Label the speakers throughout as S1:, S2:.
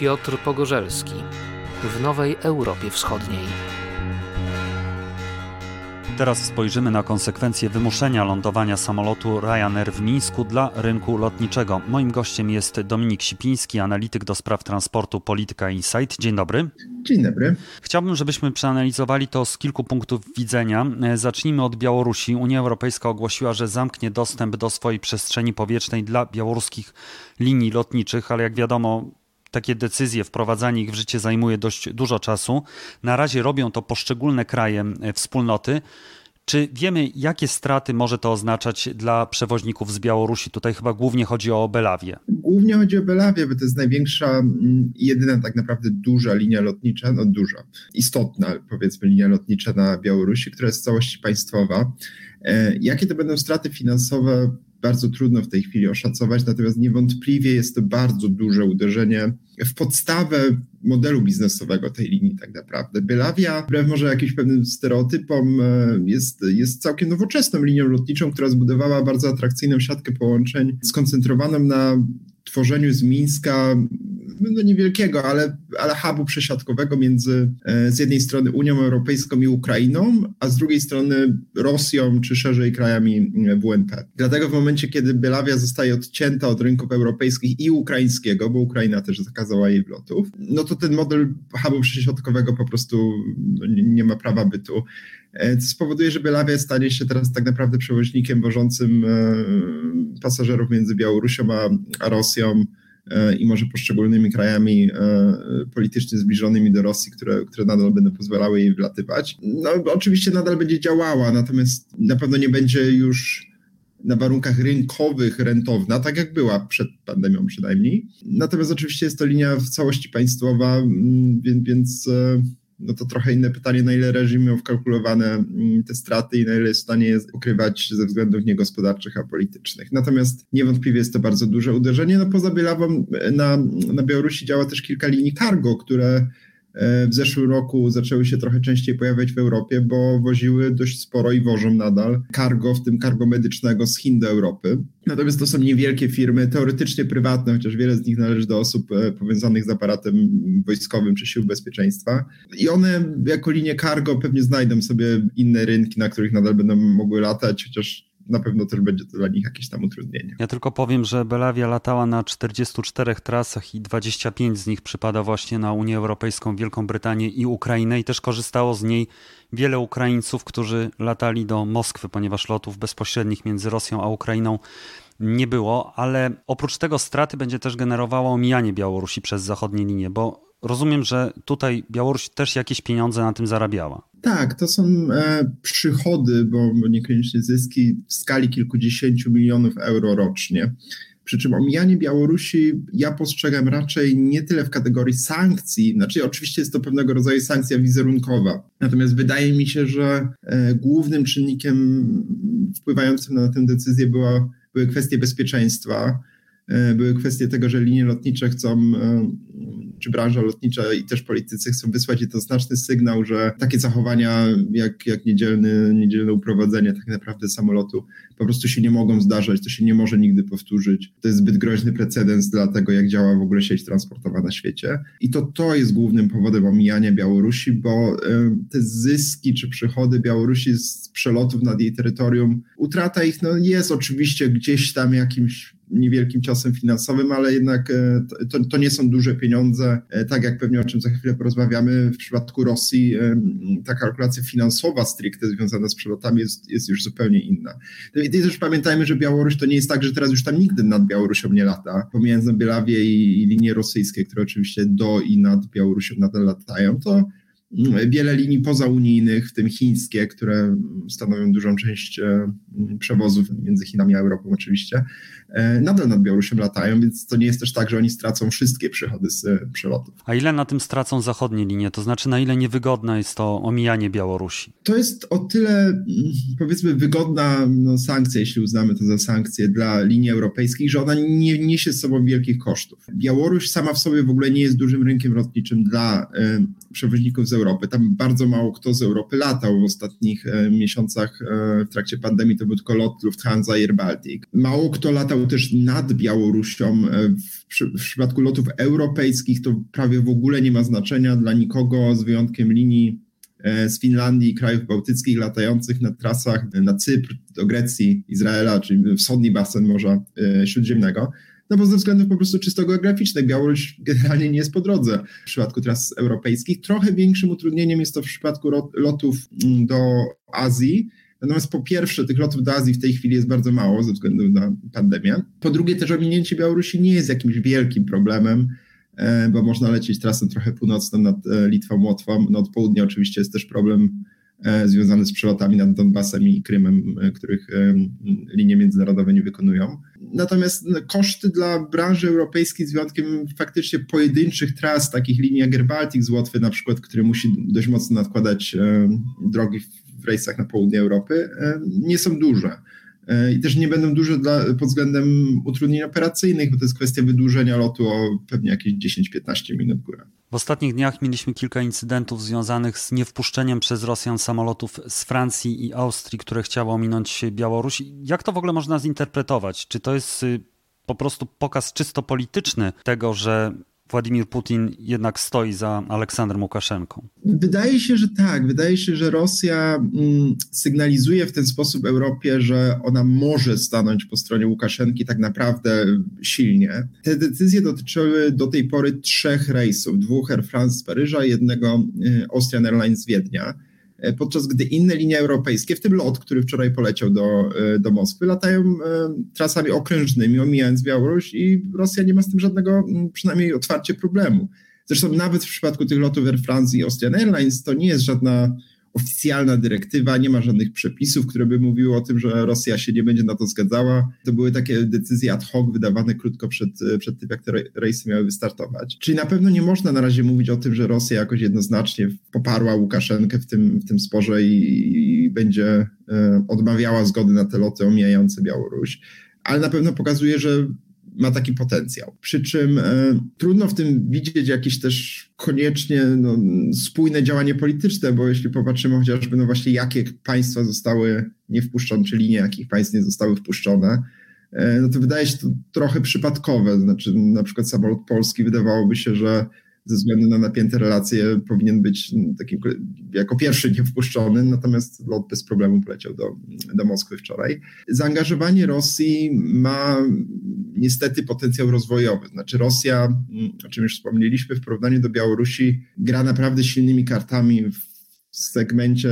S1: Piotr Pogorzelski w Nowej Europie Wschodniej.
S2: Teraz spojrzymy na konsekwencje wymuszenia lądowania samolotu Ryanair w Mińsku dla rynku lotniczego. Moim gościem jest Dominik Sipiński, analityk do spraw transportu Polityka Insight. Dzień dobry.
S3: Dzień dobry.
S2: Chciałbym, żebyśmy przeanalizowali to z kilku punktów widzenia. Zacznijmy od Białorusi. Unia Europejska ogłosiła, że zamknie dostęp do swojej przestrzeni powietrznej dla białoruskich linii lotniczych, ale jak wiadomo, takie decyzje, wprowadzanie ich w życie zajmuje dość dużo czasu. Na razie robią to poszczególne kraje e, wspólnoty. Czy wiemy, jakie straty może to oznaczać dla przewoźników z Białorusi? Tutaj chyba głównie chodzi o Belawię.
S3: Głównie chodzi o Belawię, bo to jest największa i jedyna tak naprawdę duża linia lotnicza, no duża, istotna powiedzmy linia lotnicza na Białorusi, która jest w całości państwowa. E, jakie to będą straty finansowe? Bardzo trudno w tej chwili oszacować, natomiast niewątpliwie jest to bardzo duże uderzenie w podstawę modelu biznesowego tej linii tak naprawdę. Bylawia, wbrew może jakimś pewnym stereotypom, e, jest, jest całkiem nowoczesną linią lotniczą, która zbudowała bardzo atrakcyjną siatkę połączeń, skoncentrowaną na tworzeniu z Mińska no niewielkiego, ale, ale hubu przesiadkowego między e, z jednej strony Unią Europejską i Ukrainą, a z drugiej strony Rosją, czy szerzej krajami e, WNP. Dlatego w momencie, kiedy Bielawia zostaje odcięta od rynków europejskich i ukraińskiego, bo Ukraina też zakazała jej wlotów, no to ten model hubu przesiadkowego po prostu no, nie, ma prawa bytu. E, co spowoduje, że Bielawia stanie się teraz tak naprawdę przewoźnikiem wożącym pasażerów między Białorusią a, Rosją, i może poszczególnymi krajami e, politycznie zbliżonymi do Rosji, które, które nadal będą pozwalały jej wlatywać. No, oczywiście nadal będzie działała, natomiast na pewno nie będzie już na warunkach rynkowych rentowna, tak jak była przed pandemią przynajmniej. Natomiast oczywiście jest to linia w całości państwowa, mm, więc, więc e, no to trochę inne pytanie, na ile reżim miał wkalkulowane mm, te straty i na ile jest w stanie je ukrywać ze względów niegospodarczych, a politycznych. Natomiast niewątpliwie jest to bardzo duże uderzenie. No poza Bielawą na, na Białorusi działa też kilka linii cargo, które E, w zeszłym roku zaczęły się trochę częściej pojawiać w Europie, bo woziły dość sporo i wożą nadal cargo, w tym cargo medycznego z Chin do Europy. Natomiast to są niewielkie firmy, teoretycznie prywatne, chociaż wiele z nich należy do osób e, powiązanych z aparatem wojskowym czy sił bezpieczeństwa. I one jako linie cargo pewnie znajdą sobie inne rynki, na których nadal będą mogły latać, chociaż na pewno też będzie to dla nich jakieś tam utrudnienie.
S2: Ja tylko powiem, że Belawia latała na 44 trasach i 25 z nich przypada właśnie na Unię Europejską, Wielką Brytanię i Ukrainę i też korzystało z niej wiele Ukraińców, którzy latali do Moskwy, ponieważ lotów bezpośrednich między Rosją a Ukrainą nie było, ale oprócz tego straty będzie też generowało omijanie Białorusi przez zachodnie linie, bo rozumiem, że tutaj Białoruś też jakieś pieniądze na tym zarabiała.
S3: Tak, to są e, przychody, bo, niekoniecznie zyski w skali kilkudziesięciu milionów euro rocznie. Przy czym omijanie Białorusi ja postrzegam raczej nie tyle w kategorii sankcji, znaczy oczywiście jest to pewnego rodzaju sankcja wizerunkowa. Natomiast wydaje mi się, że e, głównym czynnikiem wpływającym na tę decyzję była, były kwestie bezpieczeństwa E, były kwestie tego, że linie lotnicze chcą, czy branża lotnicza i też politycy chcą wysłać jednoznaczny sygnał, że takie zachowania jak, jak niedzielny, niedzielne uprowadzenie tak naprawdę samolotu po prostu się nie mogą zdarzać, to się nie może nigdy powtórzyć. To jest zbyt groźny precedens dla tego, jak działa w ogóle sieć transportowa na świecie. I to to jest głównym powodem omijania Białorusi, bo e, te zyski czy przychody Białorusi z przelotów nad jej terytorium, utrata ich no, jest oczywiście gdzieś tam jakimś niewielkim ciosem finansowym, ale jednak e, to, to, nie są duże pieniądze, e, tak jak pewnie o czym za chwilę porozmawiamy. W przypadku Rosji e, ta kalkulacja finansowa stricte związana z przelotami jest, jest już zupełnie inna. I też pamiętajmy, że Białoruś to nie jest tak, że teraz już tam nigdy nad Białorusią nie lata. Pomiędzy Bielawie i, i linie rosyjskie, które oczywiście do i nad Białorusią nadal latają, to wiele linii pozaunijnych, w tym chińskie, które stanowią dużą część e, przewozów między Chinami a Europą oczywiście, e, nadal nad Białorusią latają, więc to nie jest też tak, że oni stracą wszystkie przychody z e, przelotów.
S2: A ile na tym stracą zachodnie linie? To znaczy na ile niewygodne jest to omijanie Białorusi?
S3: To jest o tyle mm, powiedzmy wygodna no, sankcja, jeśli uznamy to za sankcję dla linii europejskich, że ona nie niesie z sobą wielkich kosztów. Białoruś sama w sobie w ogóle nie jest dużym rynkiem lotniczym dla przewoźników z Europy. Tam bardzo mało kto z Europy latał w ostatnich miesiącach w trakcie pandemii, to był tylko lot Lufthansa Air Baltic. Mało kto latał też nad Białorusią. W, w przypadku lotów europejskich to prawie w ogóle nie ma znaczenia dla nikogo, z wyjątkiem linii z Finlandii i krajów bałtyckich latających na trasach na Cypr, do Grecji, Izraela, czyli wschodni basen Morza Śródziemnego no bo ze względów po prostu czysto geograficznych Białoruś generalnie nie jest po drodze w przypadku tras europejskich. Trochę większym utrudnieniem jest to w przypadku lotów mm, do Azji, Natomiast po pierwsze, tych lotów do Azji w tej chwili jest bardzo mało ze względu na pandemię. Po drugie, też ominięcie Białorusi nie jest jakimś wielkim problemem, e, bo można lecieć trasą trochę północną nad e, Litwą, Łotwą. No od południa oczywiście jest też problem związane z przelotami nad Donbasem i Krymem, e, których e, linie międzynarodowe nie wykonują. Natomiast no, koszty dla branży europejskiej, z wyjątkiem faktycznie pojedynczych tras, takich linii jak Air Baltic z Łotwy na przykład, który musi dość mocno nadkładać drogi w rejsach na południe Europy, nie są duże. E, i też nie będą duże dla, pod względem utrudnień operacyjnych, bo to jest kwestia wydłużenia lotu o pewnie jakieś 10-15 minut górę.
S2: W ostatnich dniach mieliśmy kilka incydentów związanych z niewpuszczeniem przez Rosjan samolotów z Francji i Austrii, które chciały ominąć Białoruś. Jak to w ogóle można zinterpretować? Czy to jest y, po prostu pokaz czysto polityczny tego, że Władimir Putin jednak stoi za Aleksandrem Łukaszenką?
S3: Wydaje się, że tak. Wydaje się, że Rosja mm, sygnalizuje w ten sposób Europie, że ona może stanąć po stronie Łukaszenki tak naprawdę silnie. Te decyzje dotyczyły do tej pory trzech rejsów: dwóch Air France z Paryża, jednego y, Austrian Airlines z Wiednia. E, podczas gdy inne linie europejskie, w tym lot, który wczoraj poleciał do, e, do Moskwy, latają e, trasami okrężnymi, omijając Białoruś i Rosja nie ma z tym żadnego, przynajmniej otwarcie problemu. Zresztą nawet w przypadku tych lotów Air France i Austrian Airlines to nie jest żadna oficjalna dyrektywa, nie ma żadnych przepisów, które by mówiły o tym, że Rosja się nie będzie na to zgadzała. To były takie decyzje ad hoc wydawane krótko przed, przed tym, jak te rejsy miały wystartować. Czyli na pewno nie można na razie mówić o tym, że Rosja jakoś jednoznacznie poparła Łukaszenkę w tym, w tym sporze i, i będzie e, odmawiała zgody na te loty omijające Białoruś. Ale na pewno pokazuje, że ma taki potencjał. Przy czym e, trudno w tym widzieć jakieś też koniecznie no, spójne działanie polityczne, bo jeśli popatrzymy chociażby, no właśnie jakie państwa zostały nie wpuszczone, czy linie jakich państw nie zostały wpuszczone, e, no to wydaje się to trochę przypadkowe. Znaczy, na przykład samolot polski wydawałoby się, że ze względu na napięte relacje powinien być takim jako pierwszy nie wpuszczony, natomiast lot bez problemu poleciał do, do Moskwy wczoraj. Zaangażowanie Rosji ma niestety potencjał rozwojowy. Znaczy Rosja, o czym już wspomnieliśmy, w porównaniu do Białorusi gra naprawdę silnymi kartami w segmencie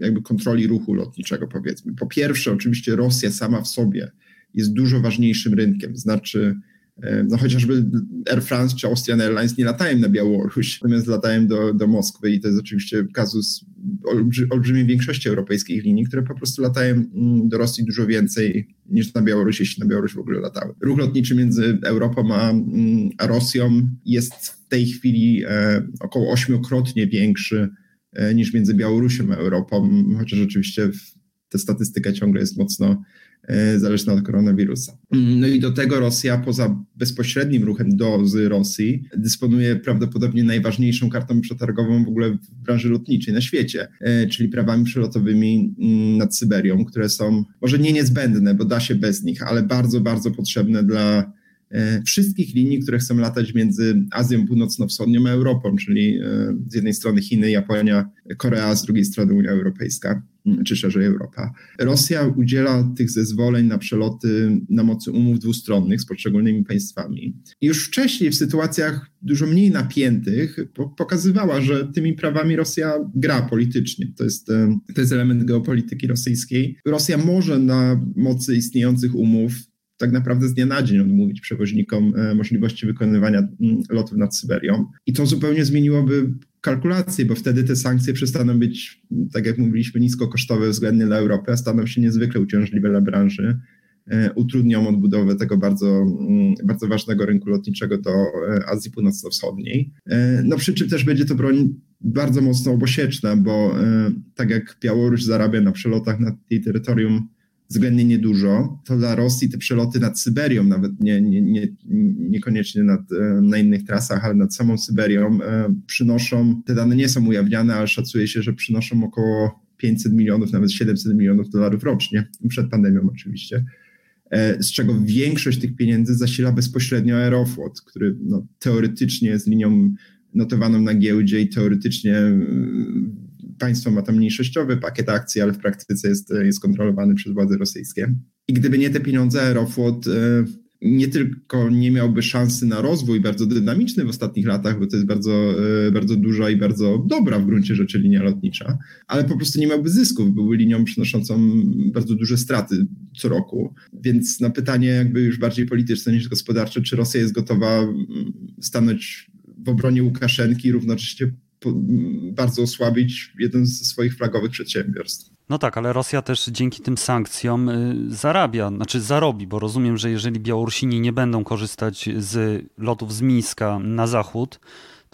S3: jakby kontroli ruchu lotniczego powiedzmy. Po pierwsze oczywiście Rosja sama w sobie jest dużo ważniejszym rynkiem, znaczy no chociażby Air France czy Austrian Airlines nie latają na Białoruś, natomiast latają do, do Moskwy i to jest oczywiście kazus olbrzy, olbrzymiej większości europejskich linii, które po prostu latają mm, do Rosji dużo więcej niż na Białoruś, jeśli na Białoruś w ogóle latały. Ruch lotniczy między Europą a, mm, a Rosją jest w tej chwili e, około ośmiokrotnie większy e, niż między Białorusią a Europą, chociaż oczywiście ta statystyka ciągle jest mocno E, zależna od koronawirusa. No i do tego Rosja poza bezpośrednim ruchem do z Rosji dysponuje prawdopodobnie najważniejszą kartą przetargową w ogóle w branży lotniczej na świecie, e, czyli prawami przelotowymi mm, nad Syberią, które są może nie niezbędne, bo da się bez nich, ale bardzo, bardzo potrzebne dla e, wszystkich linii, które chcą latać między Azją Północno-Wschodnią a Europą, czyli z jednej strony Chiny, Japonia, Korea, z drugiej strony Unia Europejska czy szerzej Europa. Rosja udziela tych zezwoleń na przeloty na mocy umów dwustronnych z poszczególnymi państwami. Już wcześniej, w sytuacjach dużo mniej napiętych, pokazywała, że tymi prawami Rosja gra politycznie. To jest, e, to jest element geopolityki rosyjskiej. Rosja może na mocy istniejących umów tak naprawdę z dnia na dzień odmówić przewoźnikom e, możliwości wykonywania lotów nad Syberią. I to zupełnie zmieniłoby kalkulacje, bo wtedy te sankcje przestaną być, tak jak mówiliśmy, niskokosztowe względnie dla Europy, a staną się niezwykle uciążliwe dla branży. E, utrudnią odbudowę tego bardzo, mm, bardzo ważnego rynku lotniczego do e, Azji Północno-Wschodniej. E, no przy czym też będzie to broń bardzo mocno obosieczna, bo tak jak Białoruś zarabia na przelotach nad jej terytorium względnie niedużo, to dla Rosji te przeloty nad Syberią, nawet nie, nie, nie, niekoniecznie nad, e, na innych trasach, ale nad samą Syberią, e, przynoszą, te dane nie są ujawniane, ale szacuje się, że przynoszą około 500 milionów, nawet 700 milionów dolarów rocznie, przed pandemią oczywiście e, z czego większość tych pieniędzy zasila bezpośrednio Aeroflot, który no, teoretycznie jest linią notowaną na giełdzie i teoretycznie państwo ma tam mniejszościowy pakiet akcji, ale w praktyce jest, jest kontrolowany przez władze rosyjskie. I gdyby nie te pieniądze, Aeroflot e, nie tylko nie miałby szansy na rozwój bardzo dynamiczny w ostatnich latach, bo to jest bardzo, e, bardzo duża i bardzo dobra w gruncie rzeczy linia lotnicza, ale po prostu nie miałby zysków, byłby linią przynoszącą bardzo duże straty co roku. Więc na pytanie jakby już bardziej polityczne niż gospodarcze, czy Rosja jest gotowa mm, stanąć w obronie Łukaszenki, równocześnie bardzo osłabić jeden ze swoich flagowych przedsiębiorstw.
S2: No tak, ale Rosja też dzięki tym sankcjom y, zarabia, znaczy zarobi, bo rozumiem, że jeżeli Białorusini nie będą korzystać z lotów z Mińska na zachód,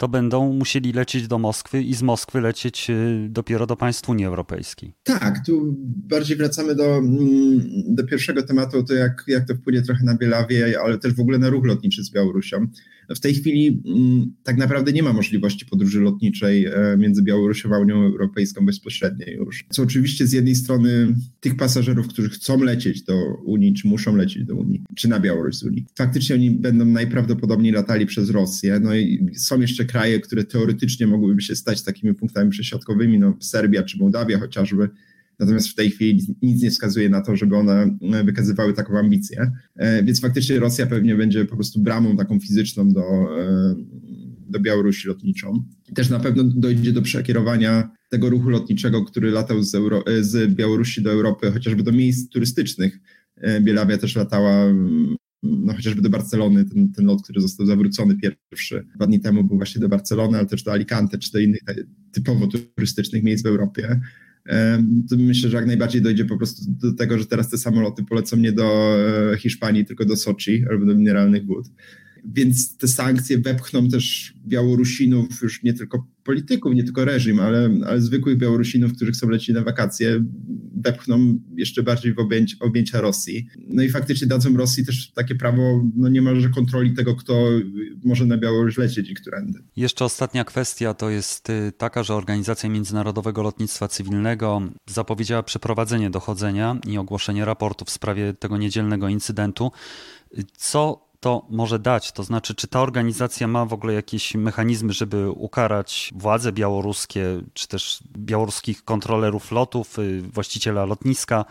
S2: to będą musieli lecieć do Moskwy i z Moskwy lecieć y, dopiero do państw Unii Europejskiej.
S3: Tak, tu bardziej wracamy do, mm, do pierwszego tematu, to jak, jak to wpłynie trochę na Bielawię, ale też w ogóle na ruch lotniczy z Białorusią. W tej chwili mm, tak naprawdę nie ma możliwości podróży lotniczej e, między Białorusią a Unią Europejską bezpośredniej już. Co oczywiście z jednej strony tych pasażerów, którzy chcą lecieć do Unii, czy muszą lecieć do Unii, czy na Białoruś z Unii, faktycznie oni będą najprawdopodobniej latali przez Rosję. No i są jeszcze kraje, które teoretycznie mogłyby się stać takimi punktami przesiadkowymi, no Serbia czy Mołdawia chociażby, Natomiast w tej chwili nic nie wskazuje na to, żeby one e, wykazywały taką ambicję. E, więc faktycznie Rosja pewnie będzie po prostu bramą taką fizyczną do, e, do Białorusi lotniczą. Też na pewno dojdzie do przekierowania tego ruchu lotniczego, który latał z, Euro, z Białorusi do Europy, chociażby do miejsc turystycznych. Bielawia też latała mm, no chociażby do Barcelony, ten, ten lot, który został zawrócony pierwszy dwa dni temu był właśnie do Barcelony, ale też do Alicante, czy do innych typowo turystycznych miejsc w Europie myślę, że jak najbardziej dojdzie po prostu do tego, że teraz te samoloty polecą nie do e, Hiszpanii, tylko do Soczi albo do mineralnych wód. Więc te sankcje wepchną też Białorusinów, już nie tylko polityków, nie tylko reżim, ale, ale zwykłych Białorusinów, którzy chcą lecieć na wakacje, wepchną jeszcze bardziej w objęcia, objęcia Rosji. No i faktycznie dadzą Rosji też takie prawo no niemalże kontroli tego, kto może na Białoruś lecieć i którędy.
S2: Jeszcze ostatnia kwestia to jest y, taka, że Organizacja Międzynarodowego Lotnictwa Cywilnego zapowiedziała przeprowadzenie dochodzenia i ogłoszenie raportu w sprawie tego niedzielnego incydentu. Co to może dać? To znaczy, czy ta organizacja ma w ogóle jakieś mechanizmy, żeby ukarać władze białoruskie, czy też białoruskich kontrolerów lotów, y, właściciela lotniska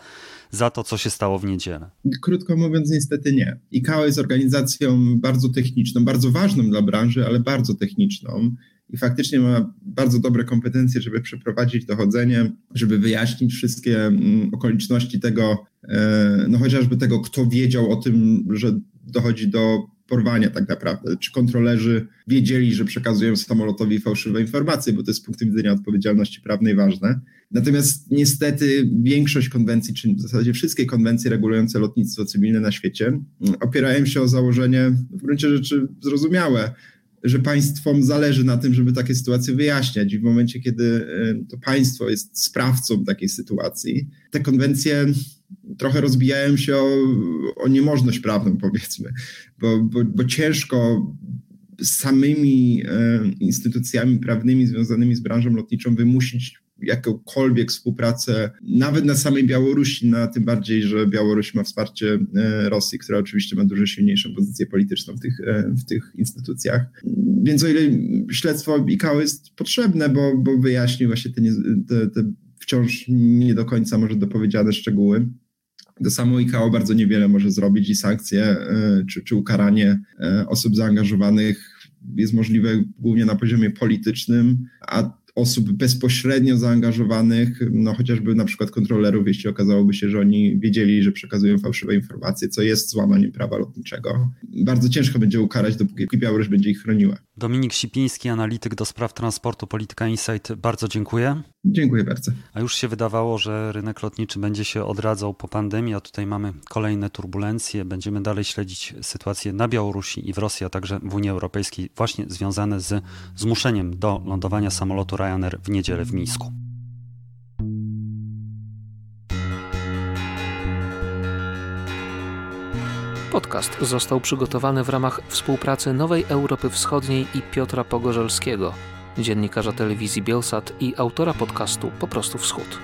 S2: za to, co się stało w niedzielę?
S3: Krótko mówiąc, niestety nie. ICAO jest organizacją bardzo techniczną, bardzo ważną dla branży, ale bardzo techniczną i faktycznie ma bardzo dobre kompetencje, żeby przeprowadzić dochodzenie, żeby wyjaśnić wszystkie mm, okoliczności tego, e, no chociażby tego, kto wiedział o tym, że dochodzi do porwania tak naprawdę. Czy kontrolerzy wiedzieli, że przekazują samolotowi fałszywe informacje, bo to jest z punktu widzenia odpowiedzialności prawnej ważne. Natomiast niestety większość konwencji, czy w zasadzie wszystkie konwencje regulujące lotnictwo cywilne na świecie mm, opierają się o założenie w gruncie rzeczy zrozumiałe, że państwom zależy na tym, żeby takie sytuacje wyjaśniać. I w momencie, kiedy y, to państwo jest sprawcą takiej sytuacji, te konwencje trochę rozbijają się o, o niemożność prawną, powiedzmy, bo, bo, bo ciężko samymi e, instytucjami prawnymi związanymi z branżą lotniczą wymusić jakąkolwiek współpracę, nawet na samej Białorusi, na tym bardziej, że Białoruś ma wsparcie e, Rosji, która oczywiście ma dużo silniejszą pozycję polityczną w tych, e, w tych instytucjach. Więc o ile śledztwo ICAO jest potrzebne, bo, bo wyjaśni właśnie te, te, te wciąż nie do końca może dopowiedziane szczegóły, samo ICAO bardzo niewiele może zrobić i sankcje e, czy, czy ukaranie osób zaangażowanych jest możliwe głównie na poziomie politycznym, a osób bezpośrednio zaangażowanych, no chociażby na przykład kontrolerów, jeśli okazałoby się, że oni wiedzieli, że przekazują fałszywe informacje, co jest złamaniem prawa lotniczego. Bardzo ciężko będzie ukarać, dopóki Białoruś będzie ich chroniła.
S2: Dominik Sipiński, analityk do spraw transportu, Polityka Insight, bardzo dziękuję.
S3: Dziękuję bardzo.
S2: A już się wydawało, że rynek lotniczy będzie się odradzał po pandemii, a tutaj mamy kolejne turbulencje. Będziemy dalej śledzić sytuację na Białorusi i w Rosji, a także w Unii Europejskiej, właśnie związane z zmuszeniem do lądowania samolotu Ryanair w niedzielę w Mińsku.
S1: Podcast został przygotowany w ramach współpracy Nowej Europy Wschodniej i Piotra Pogorzelskiego, dziennikarza telewizji Bielsat i autora podcastu Po prostu Wschód.